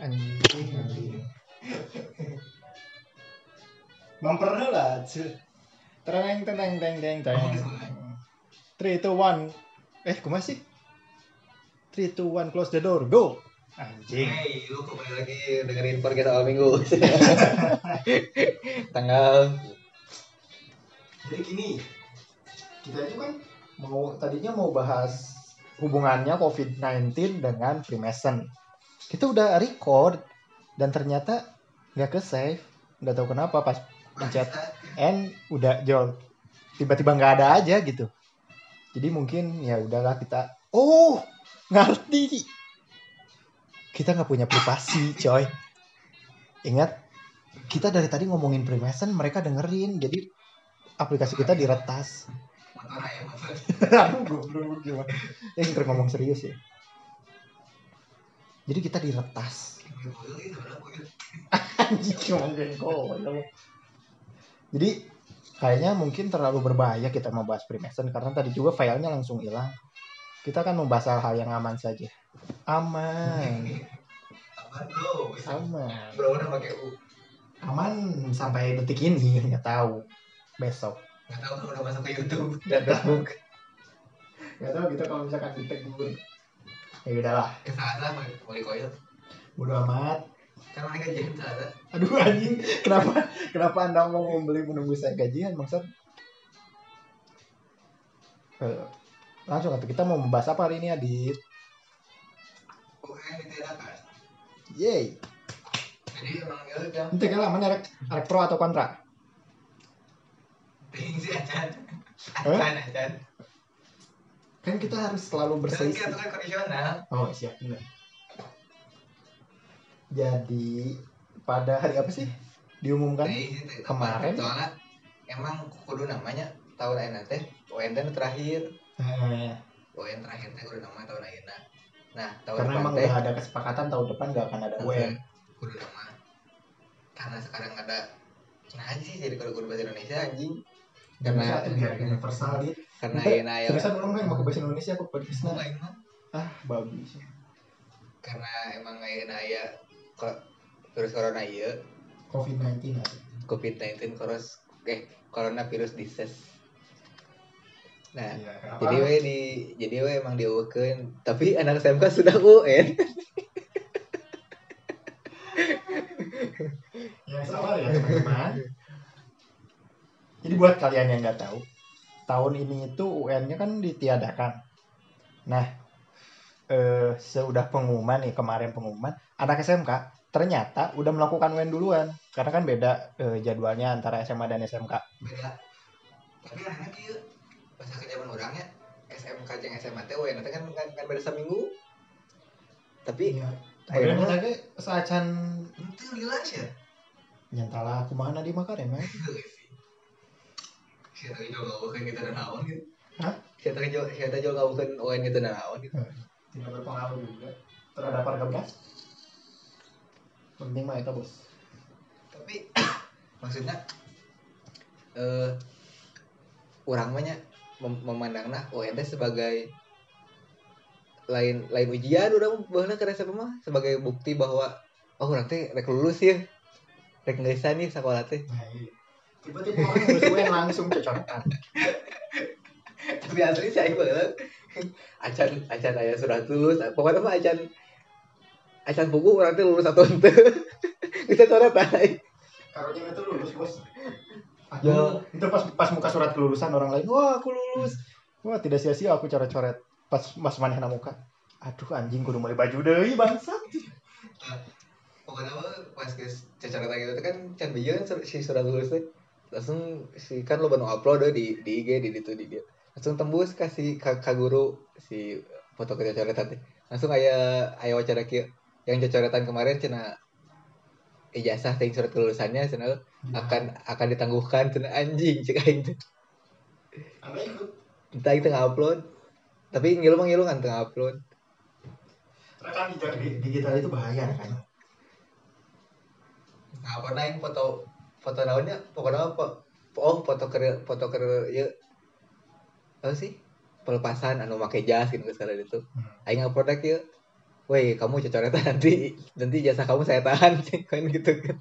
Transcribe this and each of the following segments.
anjing. Anjing bumper lah cuy tereng teng teng teng teng three two one. Eh ke mana sih three two one close the door. Go. Anjing. Hey, lu kembali lagi dengerin podcast awal minggu. Tanggal. Jadi gini kita itu kan mau tadinya mau bahas hubungannya COVID-19 dengan Freemason kita udah record dan ternyata nggak ke save nggak tahu kenapa pas pencet N udah jol. Tiba-tiba nggak ada aja gitu. Jadi mungkin ya udahlah kita oh ngerti. Kita nggak punya privasi coy. Ingat kita dari tadi ngomongin Freemason mereka dengerin. Jadi aplikasi kita diretas. Ya aduh goblok gimana? Ntar ngomong serius ya jadi kita diretas. Anjing jadi kayaknya mungkin terlalu berbahaya kita membahas Freemason karena tadi juga filenya langsung hilang. Kita akan membahas hal-hal yang aman saja. Aman. Aman. Bro. aman Bro udah pakai U. aman sampai detik ini nggak tahu. Besok. Gak tau kalau udah masuk ke YouTube. dan Facebook nggak tahu kita kalau misalkan di tag dulu ya udahlah Ke sana mau mau bodo amat mana gajian sana. aduh anjing kenapa kenapa anda mau membeli menunggu saya gajian maksud Eh, langsung atau kita mau membahas apa hari ini Adit. Yeay Jadi ya udah. Nanti kan mana rek, rek pro atau kontra Ting sih acan. Acan acan. Kan kita harus selalu Dan berselisih kan kondisional. Oh siap bener. Jadi pada hari apa sih diumumkan? Teh. kemarin. Soalnya emang kudu namanya tahun lain teh UN nu terakhir. Eh, UN terakhir teh kudu nama tahun ayeuna. Nah, tahun karena depan emang teh udah ada kesepakatan tahun depan gak akan ada UN. kudu nama karena sekarang ada nah sih jadi kalau kudu bahasa Indonesia anjing Karena biar universal gitu. karena Kita- ayeuna aya Seriusan orang main mau ke bahasa Indonesia kok podcastnya. lain mah. Ah babi sih. karena emang ayeuna aya kok virus corona ieu COVID-19 aja. COVID-19 virus eh corona virus disease nah kenapa? jadi we di jadi we emang diukeun tapi anak SMK sudah UN yang sabar ya teman-teman. Jadi buat kalian yang nggak tahu, tahun ini itu UN-nya kan ditiadakan. Nah, eh, sudah pengumuman nih kemarin pengumuman, anak SMK ternyata udah melakukan UN duluan, karena kan beda eh, jadwalnya antara SMA dan SMK. beda tapi anehnya kieu pas zaman orangnya SMK jeung SMA teh UN kan kan, kan beda seminggu tapi ayeuna Akhirnya lagi seacan itu jelas ya nyantala aku mana di Makarim ya. Juga gak bukan gitu dan naon gitu. Hah? Siapa tahu juga gak bukan ON gitu dan naon gitu. Tidak berpengaruh juga terhadap harga beras. Penting mah itu bos. Tapi maksudnya eh orang banyak mem memandangnya ON sebagai lain lain ujian udah bahwa ke SMA mah sebagai bukti bahwa oh orang teh rek lulus ya rek ngesan nih sekolah teh Nah, iya. Tiba-tiba orang UN langsung cocokan. tapi asli aing banget acan acan aya surat lulus pokoknya mah acan acan buku orang teh lulus satu ente bisa coret aing Karunya itu lulus bos. Ya. Aduh, itu pas pas muka surat kelulusan orang lain, wah aku lulus. Wah tidak sia-sia aku coret-coret. Pas mas maneh muka. Aduh anjing kudu mulai baju deui bangsat. pokoknya mah pas guys coret gitu tuh kan can bieu sur- si surat lulus teh langsung si kan lo baru upload deh di di IG di itu di dia. Langsung tembus kasih ka, ka guru si foto kecocoretan teh. Langsung aya aya wacara kieu yang cocoretan kemarin cina ijazah teh surat kelulusannya cina akan akan ditangguhkan cina anjing cek aing teh. Entah itu upload tapi ngilu ngilu kan tengah upload Rekam digital itu bahaya kan. nah pernah yang foto foto naonnya? Pokoknya apa? Oh foto kerja foto kerja ya. Apa sih? Pelepasan anu make jas gitu sekarang itu. Hmm. aing upload ya. Woi kamu cocoretan nanti. Nanti jasa kamu saya tahan kan gitu kan.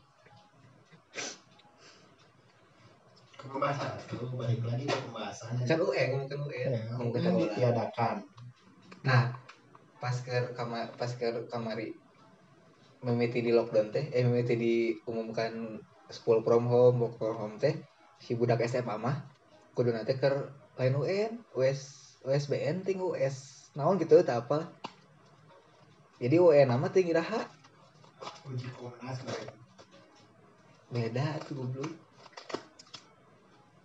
Pembahasan kalau balik lagi ke pembahasan. Kan UE ngomong kan UE ya, ngomong kan kan ditiadakan nah pas ke kamar pas ke kamari memeti di lockdown teh eh memeti diumumkan school from home work from home teh si budak SMA mah kudu nanti ke lain UN US USBN ting US naon gitu tak apa jadi UN nama ting iraha uji komnas mereka beda tuh goblok.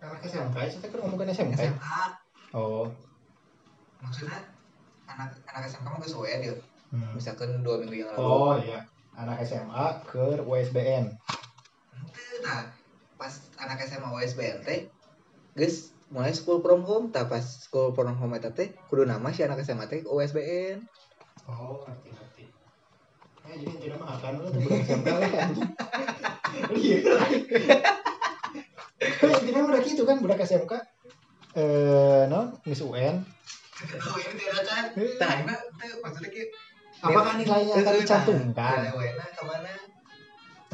Anak SMK itu kan ngomongin SMK SMA oh. Maksudnya anak anak SMA mah ke UN ya? Hmm. misalkan dua minggu yang lalu. Oh iya. Anak SMA ke USBN Tah pas anak SMA USBN teh geus mulai school from home tah pas school from home eta teh kudu nama si anak SMA teh USBN oh ngerti ngerti eh jadi tidak mah akan lu tuh budak SMK lah iya kan intinya udah gitu kan budak SMK eh non Miss UN oh ini tidak kan teh maksudnya ki apakah nilainya akan dicantumkan nilai UN ke mana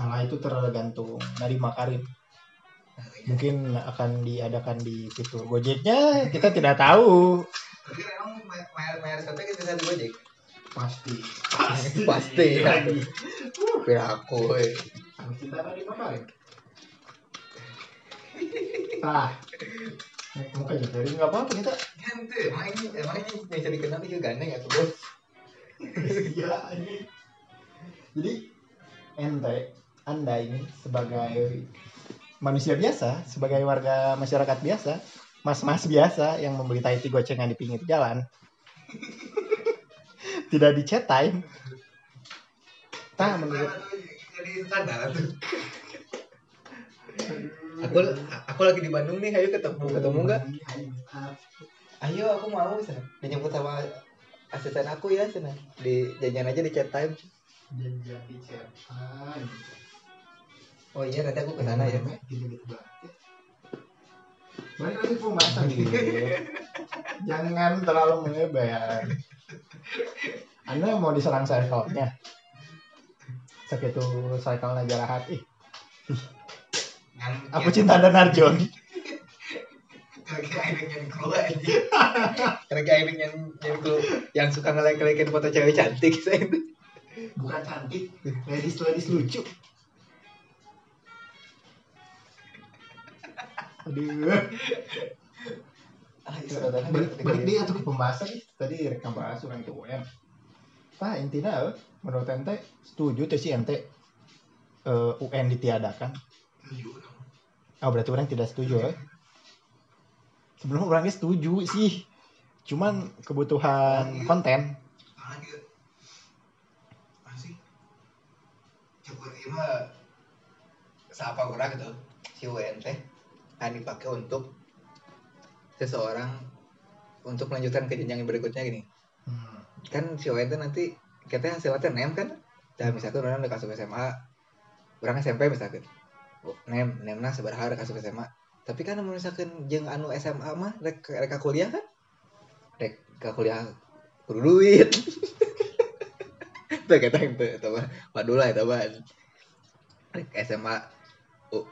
nah itu tergantung. Dari Makarim mungkin akan diadakan di fitur Gojeknya kita tidak tahu. Tapi emang mayar kita bisa di Gojek? Pasti. Pasti, ya. lagi. Kira aku. Aku cinta tadi Makarim ah. Mukanya jadi nggak apa-apa kita Ente, emang ini emang ini yang bisa dikenal itu gandeng ya tuh bos? Iya ini jadi ente anda ini sebagai manusia biasa sebagai warga masyarakat biasa mas-mas biasa yang membeli taiti gocengan di pinggir jalan. Tidak di chat time. Tah menurut jadi sadar tuh aku aku lagi di Bandung nih ayo ketemu. Ketemu nggak? Ayo aku mau sana dijemput sama asisten aku ya sana di janjian aja di chat time. Janjian di chat time oh iya nanti aku ke sana ya Gini-gini banget ya. Balik lagi ke pembahasan nih. Jangan terlalu melebar. Anda mau diserang circle-nya. Segitu circle-nya jarahat. Ih, aku cinta dan Arjon. lagi akhirnya nyanyi keluar aja nyanyi nyanyi keluar yang suka ngelek-ngelekin foto cewek cantik saya Bukan cantik, ladies-ladies lucu. Aduh. balik, balik dia tuh ke pembahasan tadi rekam bahas orang itu UN Pak intinya eh, menurut ente setuju tuh si ente eh, UN ditiadakan? Oh berarti orang tidak setuju eh. sebelum orangnya setuju sih. Cuman kebutuhan konten. Lagi masih. Coba ini mah siapa orang gitu si UNT kan dipakai untuk seseorang untuk melanjutkan ke jenjang yang berikutnya gini. Hmm. kan si UNT nanti kita hasilnya nem kan? Dan misalkan orang udah kasih SMA orang SMP misalkan. Oh, nem nemna seberapa udah kasih SMA tapi kan misalkan jeng anu SMA mah rek rek kuliah kan? Rek kuliah kudu duit. Tuh kata itu itu mah padula itu mah. Rek SMA oh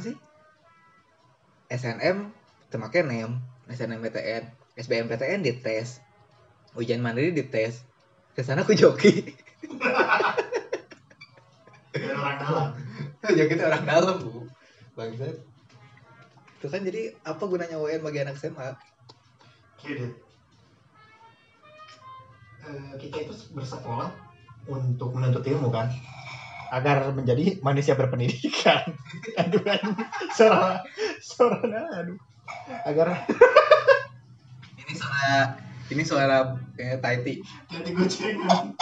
sih SNM temake nem SNMPTN SBMPTN dites. Ujian mandiri dites. Ke sana aku joki. Orang dalam. Joki itu orang dalam bu. Bangsat. Itu kan jadi apa gunanya UN bagi anak SMA. Eh, kita itu bersekolah untuk menuntut ilmu kan agar menjadi manusia berpendidikan. Aduh aduh. Suara suara aduh. Agar ini suara ini suara kayak Taiti jadi gocengan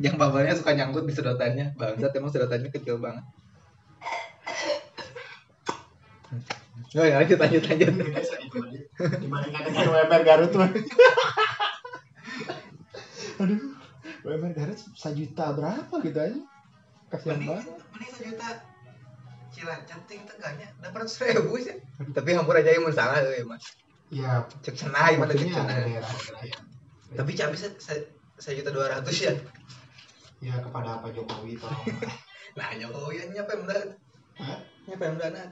yang bubble-nya suka nyangkut di sedotannya. Bangsat emang sedotannya kecil banget. Oh ya lanjut lanjut lanjut. Dibandingkan dengan UMR Garut mah aduh UMR Garut sejuta berapa gitu aja kasihan banget. mending sejuta cilacap ting teganya dapat seribu sih. Tapi hampur aja yang salah tuh ya mas. Ya cek cenah gimana cek daerah-daerah yang tapi se- saya juta dua ratus ya. Ya kepada Pak Jokowi tolong nah Jokowi ya nyapa yang Hah? nyapa yang nah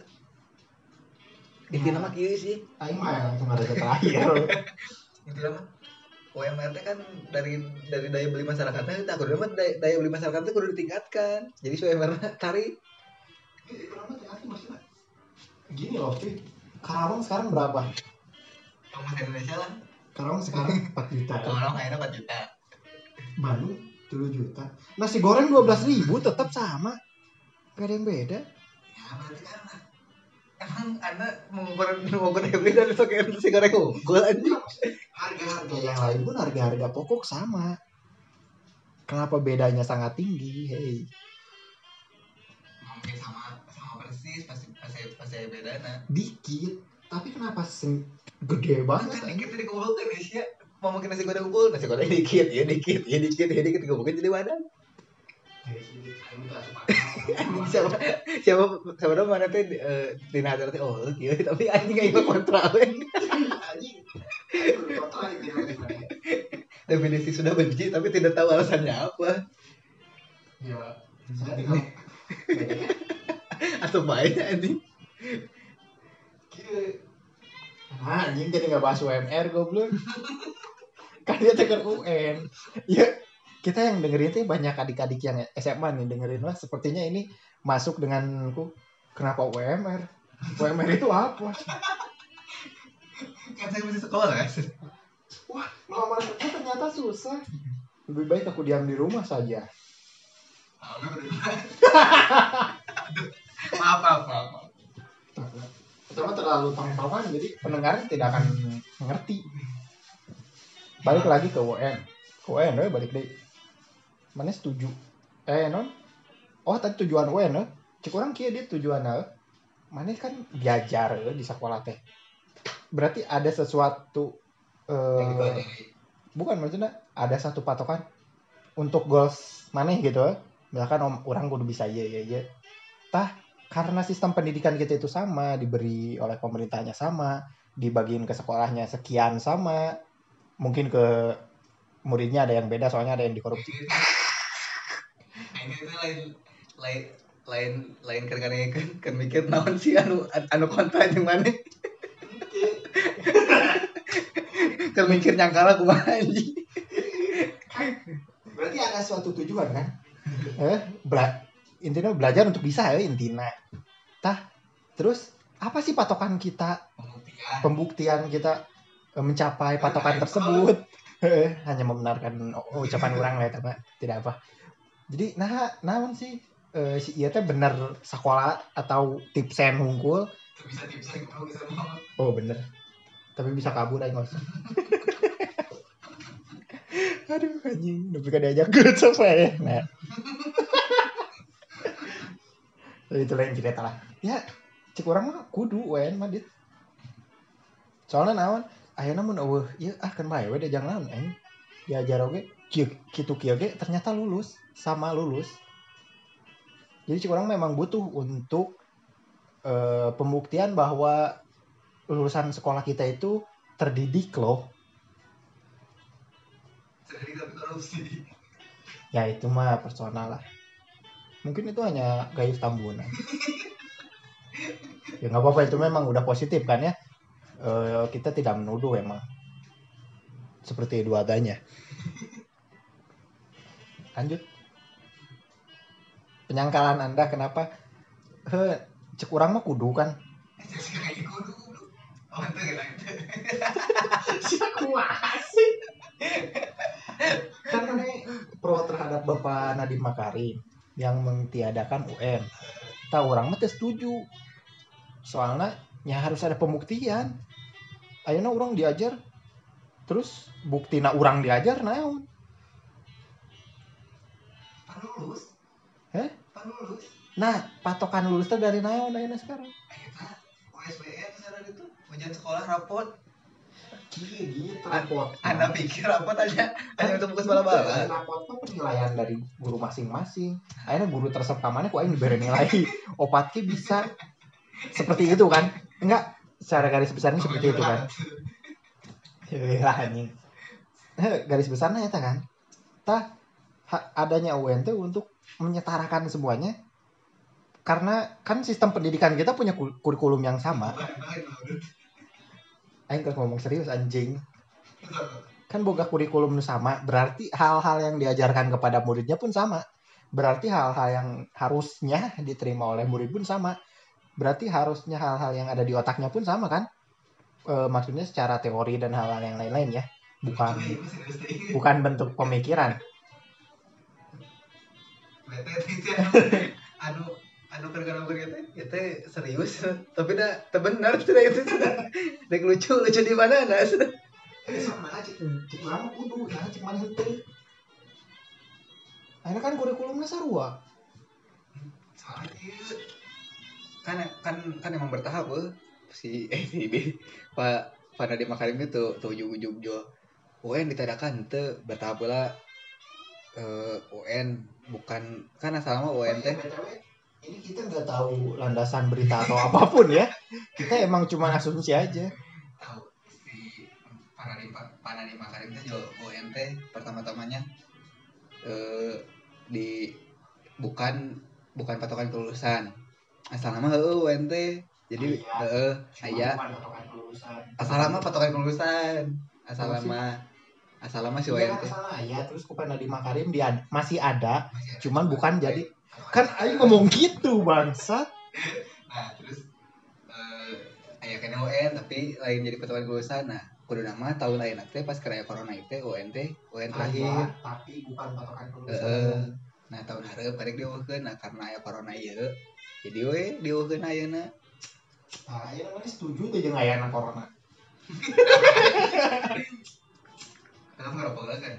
inti nama kiri sih. Aing mah yang langsung ada terakhir inti nama UMR kan dari dari daya beli masyarakatnya itu aku mah daya, daya beli masyarakatnya kudu ditingkatkan. Jadi si UMR itu maksudnya gini loh cuy Karawang sekarang berapa? Kamu Indonesia lah. Karawang sekarang 4 juta. Orang kayaknya 4 juta. Bandung 7 juta. Nasi goreng 12 ribu tetap sama. Gak ada yang beda. Ya berarti kan emang anda mengukur mengukur beli dan pakai nasi goreng unggul aja harga-harga yang lain pun harga-harga pokok sama. Kenapa bedanya sangat tinggi? Hei mungkin sama sama persis pasti pasti pasti beda nah dikit tapi kenapa seng gede banget kan dikit dikumpulkan Indonesia. Mau mungkin nasi goreng unggul nasi goreng dikit ya dikit ya dikit ya dikit dikumpulkan jadi badan siapa siapa siapa dong mana teh eh, di hati teh oh iya tapi anjing kayak ikut kontra definisi sudah benci tapi tidak tahu alasannya apa ya atau anjing Kieu. Nah, anjing jadi nggak bahas UMR goblok. kan dia tekan UN. Ya, kita yang dengerin tuh banyak adik-adik yang SMA nih dengerin lah. Sepertinya ini masuk denganku. Kenapa UMR? UMR itu apa? kan saya masih sekolah kan Wah, melamar kerja ternyata susah. Lebih baik aku diam di rumah saja. maaf maaf maaf Pertama terlalu tongkrongan jadi pendengar tidak akan mengerti. Balik lagi ke. Ke UN we balik deh. Mana setuju? Eh non? Oh tadi tujuan UN eh. Cik orang kia dia tujuan eh. Mana kan belajar eh, di sekolah teh. Berarti ada sesuatu eh bukan maksudnya ada satu patokan untuk goals mana gitu eh. Misalkan om, orang kudu bisa iya iya iya. Tah karena sistem pendidikan kita itu sama, diberi oleh pemerintahnya sama, dibagiin ke sekolahnya sekian sama, mungkin ke muridnya ada yang beda soalnya ada yang dikorupsi. Ini itu lain lain lain lain kan kan kan, kan mikir naon sih anu anu kontra jeung mana? Kan mikir nyangkala kumaha anjing? Berarti ada suatu tujuan kan? eh, bela intinya belajar untuk bisa ya intinya. Tah, terus apa sih patokan kita? Pembuktian. Pembuktian kita eh, mencapai patokan tersebut. Eh, hanya membenarkan ucapan orang lah tapi tidak apa jadi nah naon sih? Eh, si iya teh bener sekolah atau tipsen hungkul bisa gitu bisa mau oh bener. Tapi bisa kabur aja usah aduh anjing. Tapi kan diajak coba ya. Nah. Itu lain cerita lah. Ya cek orang mah kudu wen mah dit. Soalnya naon? Akhirnya mun eueuh ieu ah kan bae we jangan naon aing diajar oge kieu kitu kieu ge ternyata lulus sama lulus. Jadi orang memang butuh untuk eh, pembuktian bahwa lulusan sekolah kita itu terdidik loh. Ya itu mah personal lah. Mungkin itu hanya gaif tambunan. Ya nggak apa-apa itu memang udah positif kan ya. Eh, kita tidak menuduh emang seperti itu adanya lanjut penyangkalan anda kenapa he cek orang mah kudu kan mana pro terhadap Bapak Nadiem Makarim yang mentiadakan UN. Tahu orang mah setuju. Soalnya ya harus ada pembuktian. Ayeuna orang diajar terus bukti na orang diajar naon? lulus Heh? lulus Nah, patokan lulus teh dari naon ayeuna sekarang? USBN sekarang itu ujian sekolah rapot Iya gitu rapot. Anda pikir rapot aja hanya untuk buku bala-bala Rapot mah penilaian dari guru masing-masing. Akhirnya guru tersebut mana kok aing diberi nilai opat ki bisa seperti itu kan? Enggak, secara garis besarnya seperti itu kan. Ya anjing. Eh, Garis besarnya eta kan. kita ha- adanya UNT untuk menyetarakan semuanya karena kan sistem pendidikan kita punya kul- kurikulum yang sama. Aing keur ngomong serius anjing. Kan boga kurikulum sama berarti hal-hal yang diajarkan kepada muridnya pun sama. Berarti hal-hal yang harusnya diterima oleh murid pun sama. Berarti harusnya hal-hal yang ada di otaknya pun sama kan E, maksudnya secara teori dan hal-hal yang lain-lain ya. Bukan bukan bentuk pemikiran. Anu anu kana keur teh ya serius. Tapi dah teu benar sudah itu sudah dek lucu lucu di mana nah sudah sama aja cek mana kudu ya cek mana henteu Akhirnya kan kurikulumnya sarua ieu kan kan kan emang bertahap eh. Si eh si di pak pak Nadiem Makarim itu tuh ujung-ujung jo UN ditadakan teu bertahap pula eh UN bukan kan asal mah UN teh. Ini kita nggak tahu landasan berita atau apa pun ya. Kita emang cuma asumsi aja. Tahu si Panadi Panadi Makarim teh jual ONT pertama-tamanya eh di bukan bukan patokan kelulusan. Asal nama heueuh ONT jadi heeh aya asal nama patokan kelulusan. Asal nama asal nama si Iya ONT salah ya terus Kupen Nadiem Makarim dia masih ada cuman bukan jadi kan Aing ngomong gitu bangsa nah terus eh aya kena UN tapi lain jadi patokan kelulusan. Nah kudu nama tahun lain teh pas keraya corona itu ONT UN terakhir. Tapi bukan patokan Heeh. Nah tahun hareup karek dieuweuhkeun nah karena aya corona ieu. Jadi we dieuweuhkeun ayeuna. Nah ini namanya setuju tuh jeung ayana corona Kenapa ngerokok kan?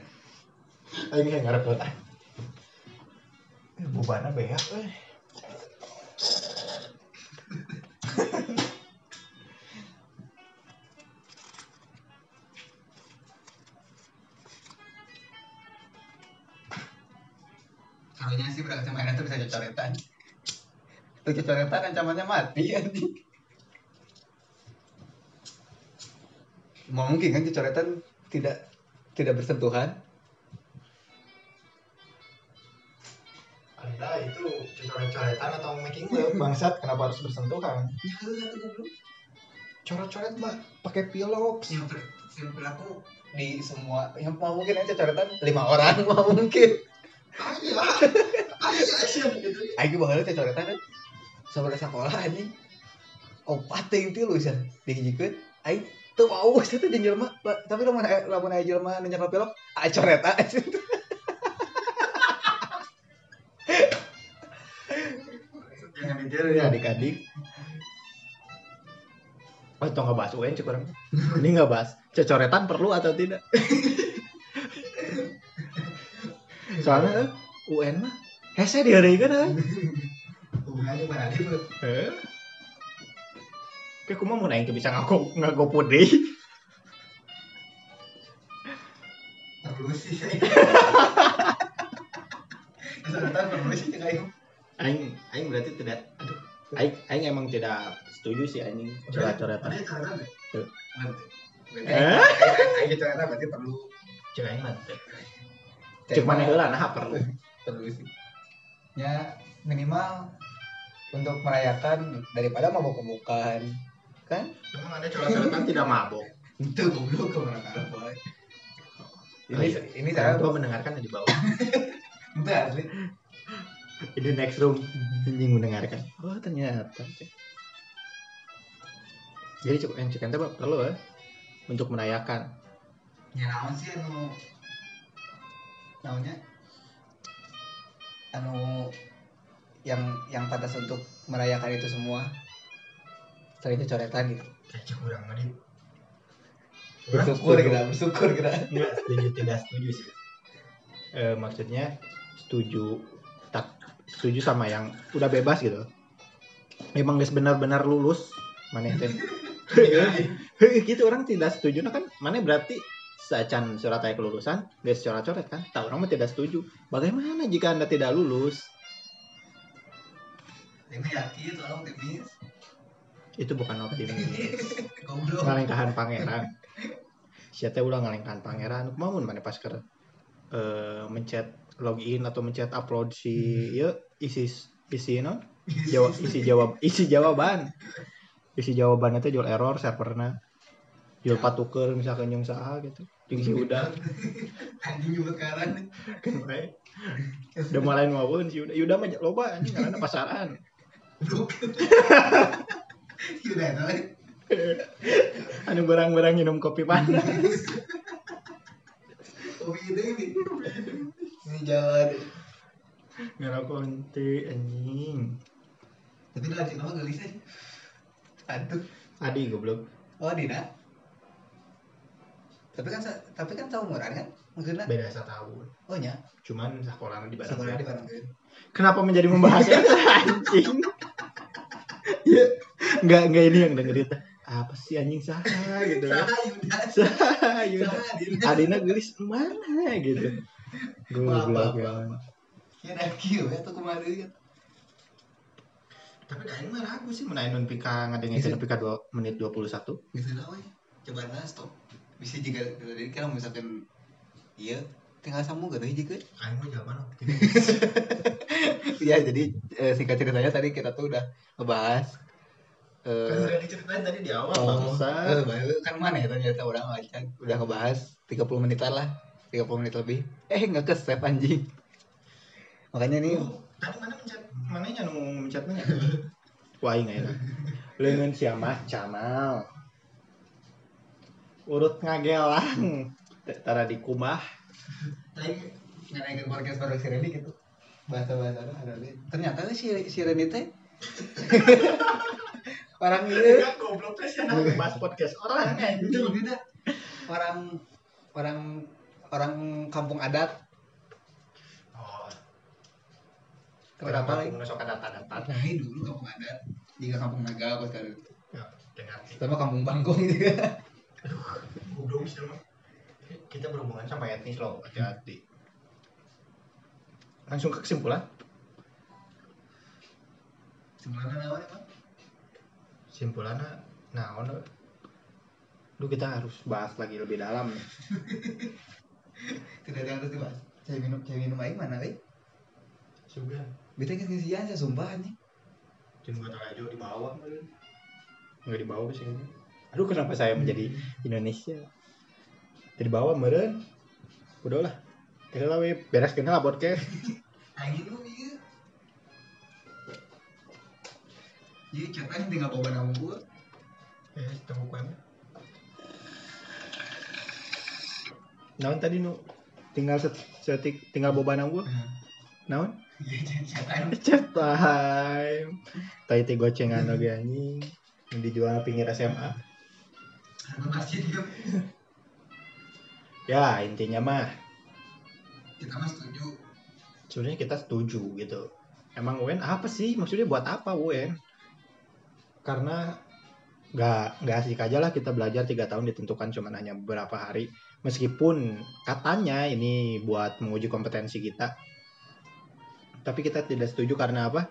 Aing yang ngarep kota bubana beak eh Karunya sih berangkat sama itu bisa cocoretan. Itu cocoretan ancamannya mati anjing. Mau mungkin kan cocoretan tidak tidak bersentuhan. Anda itu coret-coretan atau making love bangsat kenapa harus bersentuhan? Ya. Coret-coret mah pakai pilox. Yang ber- yang berlaku di semua yang mau mungkin aja cocoretan lima orang mau mungkin. Ayo, ayo gitu. Baheula teh coretan kan. Sabaraha sekolah anjing. Opat teh itu lu san dihijikeun. Teu mau saya teh Ba- tapi lamun lamun aya jelema nu nyapa pelok, ah coreta. Jangan ditiru ya adik-adik. Oh, itu nggak bahas UN orang. Ini nggak bahas. Cocoretan perlu atau tidak? Soalnya UN mah hese dihareukeun eh. Hubungannya mana dia. Kayak kumaha mun aing teu bisa ngagoput deui. Perlu sih. Aing. Aing berarti tidak aduh. Aing aing emang tidak setuju sih anjing coret-coretan. Berarti Eh? aing- coretan berarti perlu Cek aing mah. Cek mana heula nah perlu. perlu sih. Ya minimal untuk merayakan daripada mabok-mabokan kan Emang ada coret-coretan tidak mabok. itu goblok ke mana mana Oh, ini iya. ini saya gua mendengarkan di bawah. itu asli Di next room anjing mendengarkan. Oh ternyata. Jadi cukup yang cekan teh perlu ya untuk merayakan. ya naon sih anu naonnya anu yang yang pantas untuk merayakan itu semua selain itu coretan gitu. Kayak kurang mah bersyukur kita bersyukur kita Enggak setuju tidak setuju sih. Eh, maksudnya setuju tak setuju sama yang udah bebas gitu. Memang guys benar-benar lulus mana teh. Heuh, gitu orang tidak setuju nah kan? Mana berarti sacan surat ayat kelulusan guys coret-coret kan? Tahu orang mah tidak setuju. Bagaimana jika anda tidak lulus? Ini yakin tolong timis itu bukan optimis. Ngalengkahan pangeran. Siapa ulah ngalengkahan pangeran? Kumamun mana pas keur eh, mencet login atau mencet upload si ya isi isi no? Jawab isi jawab isi jawaban. Isi jawaban itu jual error serverna jual patuker misalkan yang saha gitu. Jeung si udah anjing juga sekarang. Kan bae udah mulai maupun si udah udah mah loba anjing karena pasaran udah enak lagi anu barang-barang minum kopi panas. Kopi itu ini. Ini jalan ngerokok ente anjing. Tapi lanjut nama gelis aja aduh. Adi goblok. Oh Dina tapi kan tapi kan seumuran kan? Mungkin beda setahun. Oh nya cuman sekolahnya di Bandung sekolah di Bandung kenapa menjadi membahas itu anjing? Ya nggak nggak ini yang dengerin. Apa sih anjing sah? Gitu. Yuda sah Dina Adina gelis mana gitu. Goblok ya dan kieu ya tuh kemarin tapi dah ini mah ragu sih menaik non pika ngadengin Bisa. pika dua menit 21 gitu lah coba nah stop. Bisa juga tadi kan misalkan iya tinggal sambung gak hiji kan aing mah jawaban ya jadi eh, singkat ceritanya tadi kita tuh udah ngebahas eh, kan udah diceritain tadi di awal Oh, bangsa eh, baru kan mana ya ternyata orang macam udah ngebahas 30 menitan lah 30 menit lebih. Eh nggak ke save anjing. Makanya nih tadi mana mencet mana nya nu mencetnya wah ingat enak leungeun sia mah camal urut ngagelang. Tara di kumah. Tadi ngenaikin podcast baru si Reni gitu. Bahasa bahasa ada ada ternyata si si Reni teh orang ini. goblok teh sia bahas podcast orang itu beda. Orang orang orang kampung adat. Oh. Kenapa lagi? kamu sok ada data nah ini dulu kampung adat. Jika kampung naga apa sekarang? Ya dengar. Sama kampung bangkong juga goblok sih mah kita berhubungan sama etnis loh hati-hati. Langsung ke kesimpulan sebenarnya nawan emang kesimpulannya nah ono lu kita harus bahas lagi lebih dalam nih tidak ada yang harus dibahas saya minum saya minum air mana weh sebulan beta kan ngisian saya sumpah nih Jangan gua aja di bawah mungkin. Nggak di bawah sih. Aduh kenapa saya menjadi Indonesia? Di bawah meren. Udah lah. Kita lah we beres kenal podcast. Aing itu jadi catanya tinggal bawa nama gua Eh, temu kue Naon tadi nu tinggal set, setik tinggal boba nang gua. Naon? iya catanya Chat time. Tadi teh gocengan lagi anjing. Yang dijual pinggir SMA. juga Ya, intinya mah kita mah setuju sebenarnya kita setuju gitu emang UN apa sih maksudnya buat apa UN karena nggak nggak asik aja lah kita belajar tiga tahun ditentukan cuma hanya beberapa hari. Meskipun katanya ini buat menguji kompetensi kita. Tapi kita tidak setuju karena apa?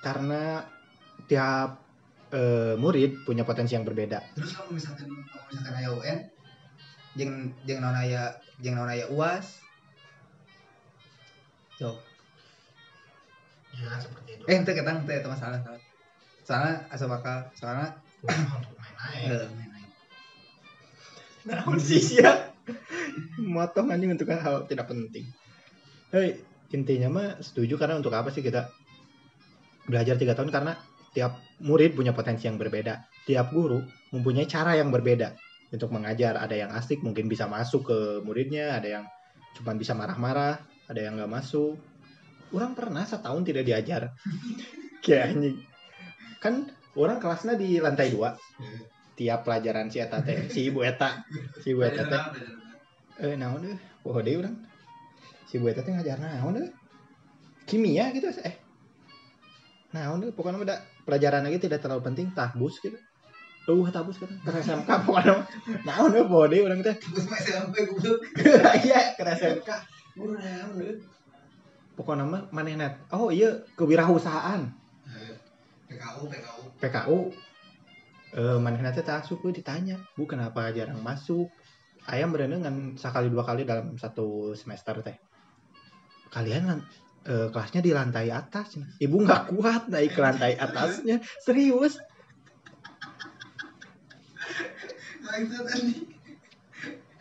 Karena tiap eh, murid punya potensi yang berbeda. Terus kalau misalkan kalau misalkan aya UN jeung jeung naon aya jeung naon aya UAS Tuh. ya seperti itu. Eh, ente ketang ente itu masalah salah. Soalnya asa bakal soalnya untuk main-main. Namun sih ya. Motong anjing untuk hal tidak penting. Hei, intinya mah setuju karena untuk apa sih kita belajar tiga tahun karena tiap murid punya potensi yang berbeda. Tiap guru mempunyai cara yang berbeda untuk mengajar. Ada yang asik mungkin bisa masuk ke muridnya, ada yang cuma bisa marah-marah, ada yang nggak masuk. Orang pernah setahun tidak diajar. Kayak anjing. Kan orang kelasnya di lantai dua. Tiap pelajaran si Eta teh, si Ibu Eta, si Ibu Eta teh. Eh naon deh poho deh urang. Si Bu Eta teh ngajar naon deh kimia gitu eh. Naon deh pokoknya udah pelajaran lagi tidak terlalu penting tahbus gitu. Uh tahbus kan ke SMK pokoknya naon deh poho deh urang teh. Terus mah SMP goblok. iya ke SMK guru naon deh pokoknya mah manehna oh iya kewirausahaan PKU PKU. PKU eh manehna teh tak asup ditanya bu kenapa jarang masuk? Ayam berenang sekali dua kali dalam satu semester teh. Kalian eh, kelasnya di lantai atas ibu nggak kuat naik ke lantai atasnya serius.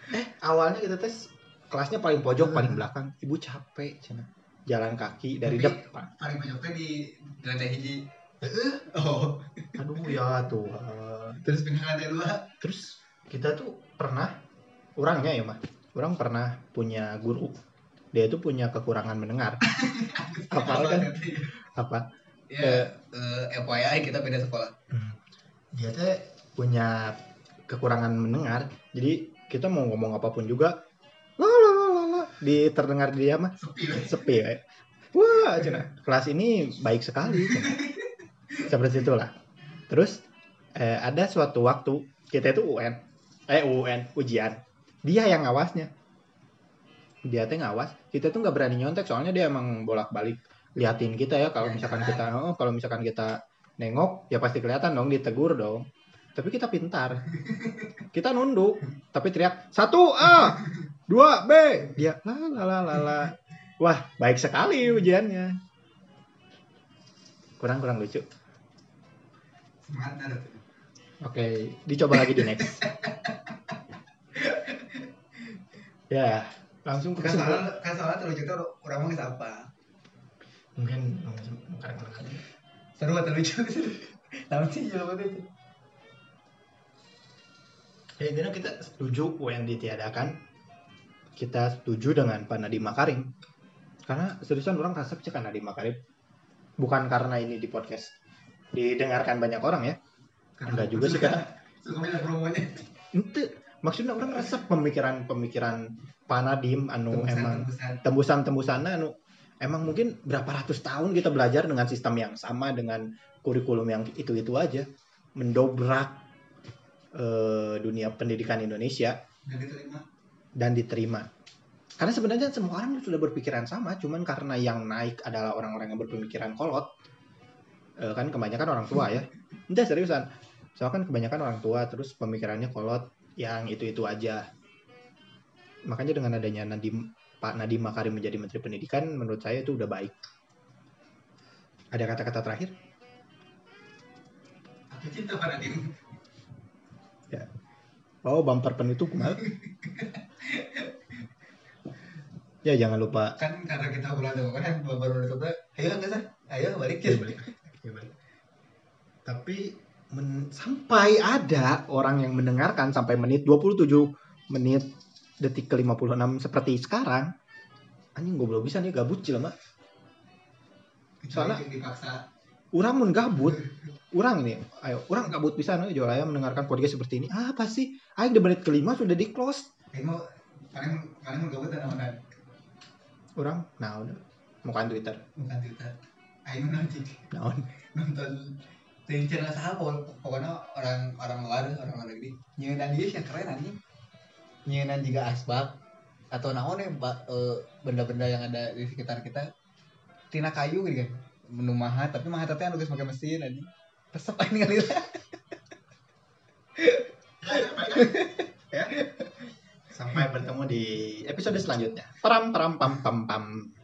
Eh awalnya kita tes kelasnya paling pojok paling belakang. Ibu capek cina. Jalan kaki dari Tapi- depan. paling di di lantai hiji oh. Aduh ya tuh. Terus pindah lantai dua terus kita tuh pernah orangnya ya mah orang pernah punya guru. Dia itu punya kekurangan mendengar. Apal kan? apa? Ya eh, FYI kita beda sekolah. Dia teh punya kekurangan mendengar. Jadi kita mau ngomong apa pun juga la la la la la di terdengar dia mah sepi sepi ya wah cina. Kelas ini baik sekali cina. Seperti itulah. Terus eh, ada suatu waktu kita itu UN. Eh UN ujian. Dia yang ngawasnya. Dia teh ngawas. Kita tuh nggak berani nyontek soalnya dia emang bolak balik liatin kita ya kalau misalkan kita oh, kalau misalkan kita nengok ya pasti kelihatan dong ditegur dong. Tapi kita pintar. Kita nunduk tapi teriak satu A dua B. Dia la la la la la. Wah baik sekali ujiannya. Kurang kurang lucu tuh oke dicoba lagi di next. Ya langsung ke soalnya kan soalnya terlucu tuh orang mau apa mungkin bukan seru atau lucu? Tahu sih jawabannya itu ya intinya kita setuju UN ditiadakan. Kita setuju dengan Pak Nadiem Makarim. Karena seriusan orang rasa cek Nadiem Makarim. Bukan karena ini di podcast didengarkan banyak orang ya. Enggak juga sih karena suka banyak promonya. Ente maksudnya orang rasa pemikiran-pemikiran Pak Nadiem anu emang tembusan. tembusan-tembusan anu emang mungkin berapa ratus tahun kita belajar dengan sistem yang sama dengan kurikulum yang itu-itu aja. Mendobrak eh, dunia pendidikan Indonesia. Dan diterima. Dan diterima. Karena sebenarnya semua orang sudah berpikiran sama, cuman karena yang naik adalah orang-orang yang berpemikiran kolot. Eh, kan kebanyakan orang tua ya. Enggak seriusan. Soalnya kan kebanyakan orang tua terus pemikirannya kolot yang itu-itu aja. Makanya dengan adanya Nadim Pak Nadiem Makarim menjadi Menteri Pendidikan menurut saya itu udah baik. Ada kata-kata terakhir? aku cinta pada tim Oh, bumper penutup kumaha? ya jangan lupa kan karena kita bulan kan baru tuh ayo nggak sih ayo balik ya Tapi men- sampai ada orang yang mendengarkan sampai menit 27 menit detik ke 56 seperti sekarang. Anjing gue belum bisa nih gabut jelema. Soalnya- Urang mun gabut, urang ini, ayo, urang gabut bisa nih jual ayam mendengarkan podcast seperti ini. Ah, apa sih? Aing di menit kelima sudah di close. Ayo paling paling mau gabut dan Urang, nah udah. Mukaan Twitter. bukan Twitter Ayo nonton. Naon. nonton. Dari channel saha pokok- pokoknya orang orang luar orang luar negeri nyeunaan dia yang keren anjing. Nyeunaan juga asbak. Atau naon ya ba- eh, benda-benda yang ada di sekitar kita. Tina kayu gitu kan. Menu mahat tapi mahat teh anu geus pakai mesin anjing. Resep aing ningali. Sampai bertemu di episode selanjutnya. Pram pram pam pam pam.